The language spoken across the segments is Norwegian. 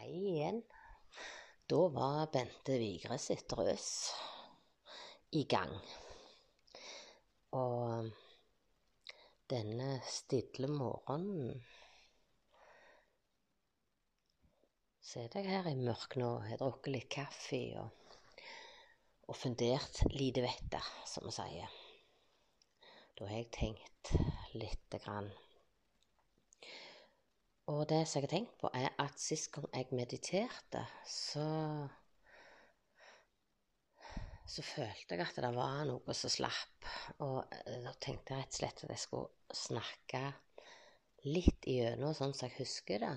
Hei igjen. Da var Bente Vigre sitt røs i gang. Og denne stille morgenen sitter jeg her i mørket nå. Har drukket litt kaffe og, og fundert lite vettet, som vi sier. Da har jeg tenkt lite grann. Og det som jeg har tenkt på, er at sist gang jeg mediterte, så så følte jeg at det var noe som slapp. Og da tenkte jeg rett og slett at jeg skulle snakke litt igjennom sånn som jeg husker det.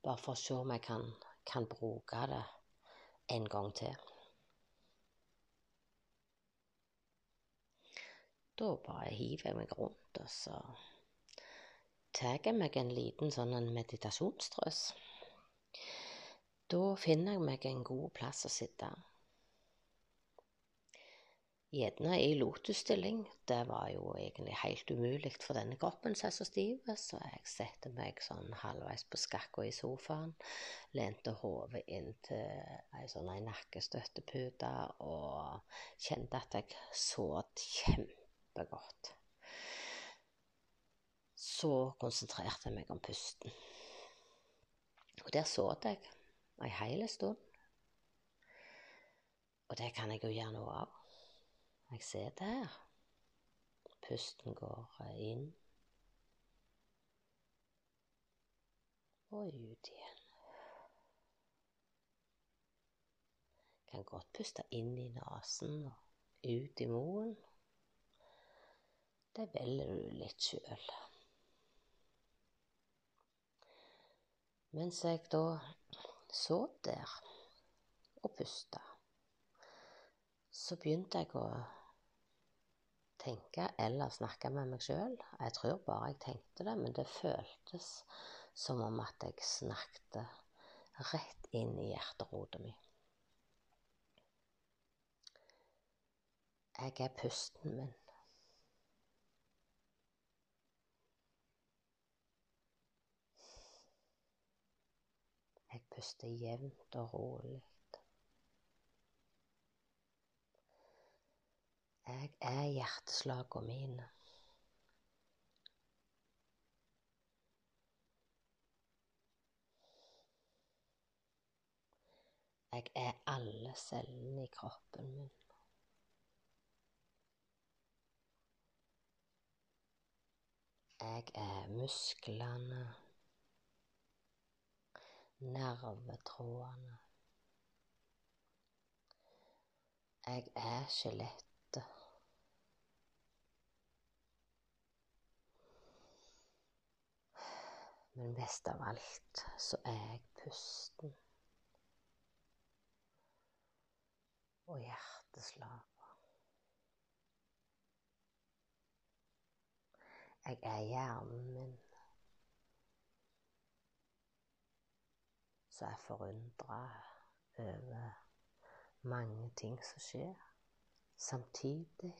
Bare for å se om jeg kan, kan bruke det en gang til. Da bare hiver jeg meg rundt, og så tar jeg meg en liten sånn en meditasjonstrøs. Da finner jeg meg en god plass å sitte. Gjerne i lotusstilling. Det var jo egentlig helt umulig for denne kroppen som så stiv, så jeg setter meg sånn halvveis på skakka i sofaen, lente hodet inntil ei sånn ei nakkestøttepute og kjente at jeg så kjempegodt så konsentrerte jeg meg om pusten. Og der satt jeg ei heil stund. Og det kan jeg jo gjøre noe av. Jeg sitter her. Pusten går inn og ut igjen. Jeg kan godt puste inn i nesen og ut i munnen. Det velger du litt sjøl. Mens jeg da så der og pusta, så begynte jeg å tenke eller snakke med meg sjøl. Jeg tror bare jeg tenkte det, men det føltes som om at jeg snakket rett inn i hjerterota mi. Jeg er pusten min. Jeg puster jevnt og rolig. Jeg er hjerteslagene mine. Jeg er alle cellene i kroppen min. Jeg er musklene nervetrådene. Jeg er skjelettet. Men best av alt så er jeg pusten og hjerteslaget. Jeg er hjernen min. Så er forundra over mange ting som skjer. Samtidig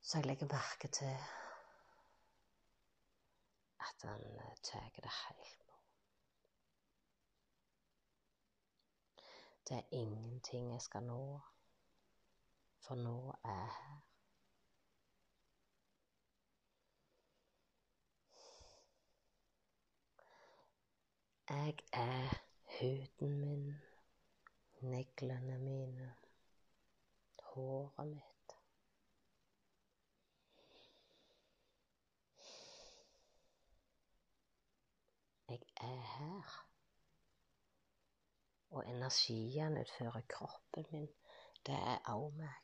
så jeg legger merke til at han tar det helt på. Det er ingenting jeg skal nå, for nå er jeg her. Jeg er huden min, neglene mine, håret mitt. Jeg er her. Og energien utfører kroppen min, det er òg meg.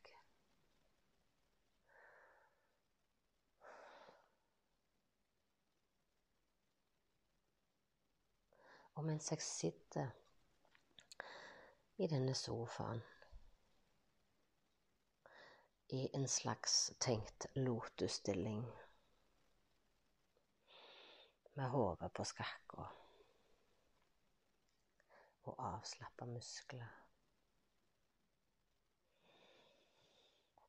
Og mens jeg sitter i denne sofaen i en slags tenkt lotusstilling med hodet på skakka og avslappa muskler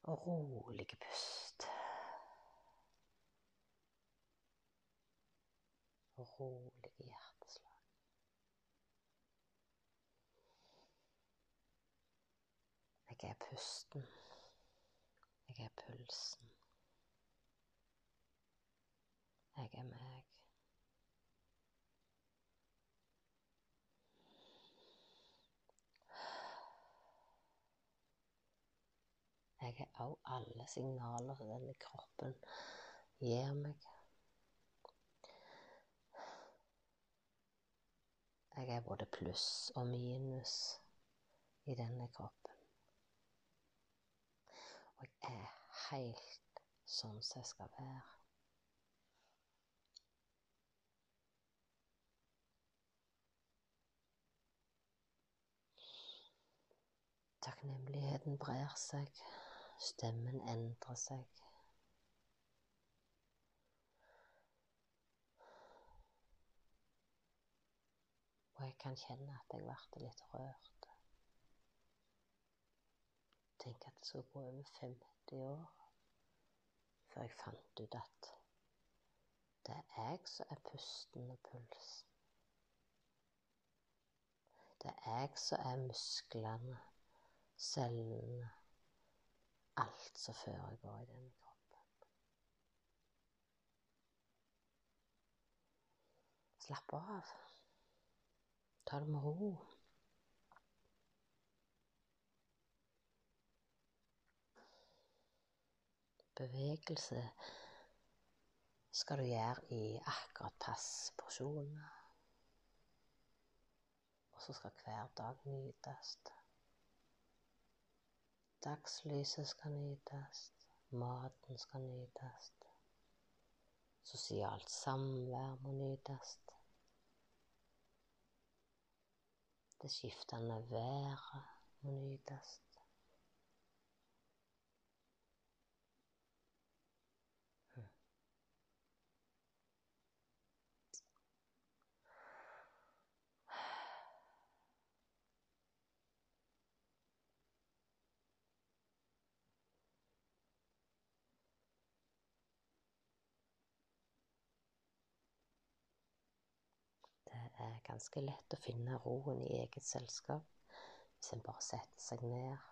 og rolige pust. Og rolige hjerteslag. Jeg er pusten. Jeg er pulsen. Jeg er meg. Jeg er òg alle signaler denne kroppen gir meg. Jeg er både pluss og minus i denne kroppen. Og jeg er helt sånn som jeg skal være. Takknemligheten brer seg, stemmen endrer seg. Og jeg kan kjenne at jeg ble litt rørt. Tenk at det skulle gå over 50 år før jeg fant ut at det er jeg som er pusten og pulsen. Det er jeg som er musklene, cellene, alt som foregår i denne kroppen. Slapp av. Ta det med ro. Bevegelse skal du gjøre i akkurat pass porsjoner. Og så skal hver dag nytes. Dagslyset skal nytes. Maten skal nytes. Sosialt samvær må nytes. Det skiftende været må nytes. Det ganske lett å finne roen i eget selskap hvis en bare setter seg ned,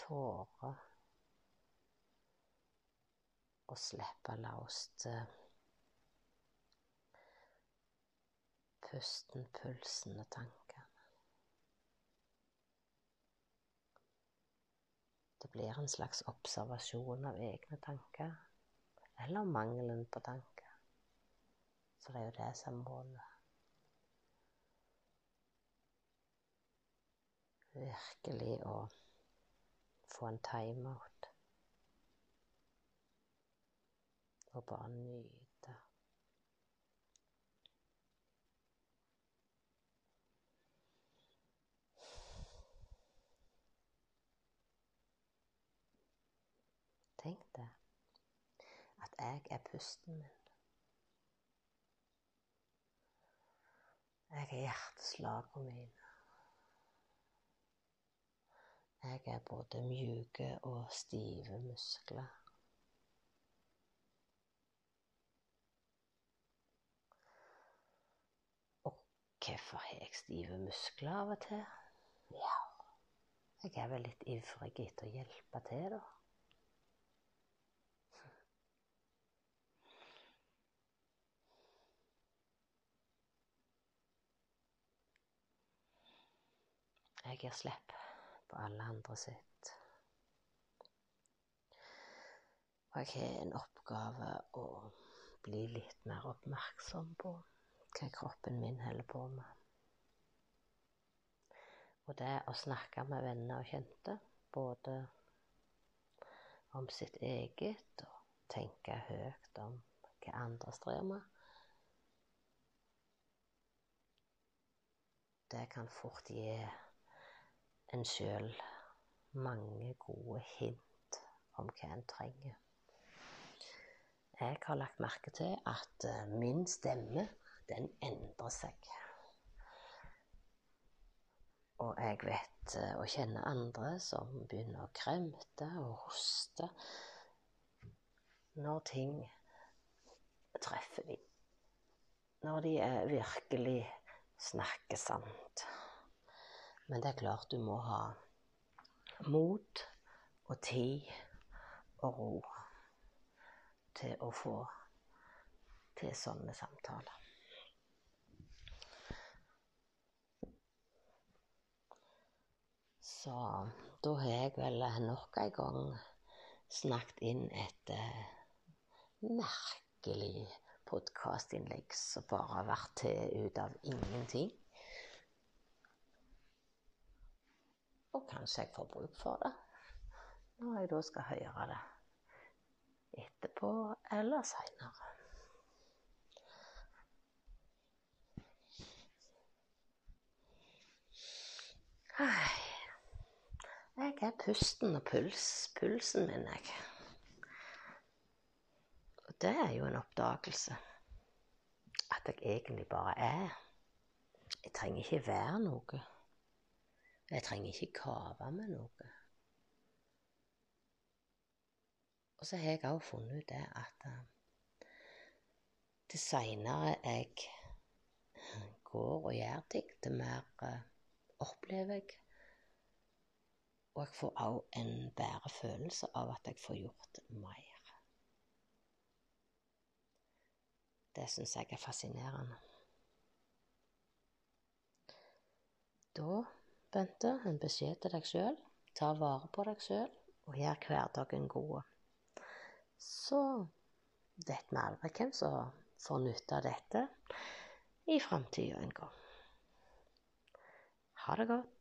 tårer og slipper laust pusten, pulsen og tankene. Det blir en slags observasjon av egne tanker, eller mangelen på tanker. Så det er jo det som er målet. Virkelig å få en timeout. Og bare nyte. Tenk deg at jeg er pusten min. Jeg er hjerteslagene mine. Jeg er både mjuke og stive muskler. Og hvorfor har jeg stive muskler av og til? Ja, jeg er vel litt ivrig etter å hjelpe til, da. Jeg gir slipp på alle andre sitt. Og jeg har en oppgave å bli litt mer oppmerksom på hva kroppen min holder på med. Og det å snakke med venner og kjente, både om sitt eget og tenke høyt om hva andre strever med, det kan fort gi en sjøl mange gode hint om hva en trenger. Jeg har lagt merke til at min stemme, den endrer seg. Og jeg vet å kjenne andre som begynner å kremte og hoste når ting treffer dem. Når de virkelig snakker sant. Men det er klart du må ha mot og tid og ro til å få til sånne samtaler. Så da har jeg vel nok en gang snakket inn et uh, merkelig podkastinnlegg som bare har vært til ut av ingenting. Og kanskje jeg får bruk for det når jeg da skal høre det etterpå eller seinere. Jeg er pusten og puls, pulsen min, jeg. Og det er jo en oppdagelse. At jeg egentlig bare er. Jeg trenger ikke være noe. Jeg trenger ikke kave med noe. Og så har jeg òg funnet ut det at uh, det seinere jeg går og gjør ting, det mer uh, opplever jeg. Og jeg får òg en bedre følelse av at jeg får gjort mer. Det syns jeg er fascinerende. Da, Bente, en beskjed til deg sjøl. Ta vare på deg sjøl, og gjør hverdagen god. Så vet vi aldri hvem som får nytte av dette i framtida en gang. Ha det godt.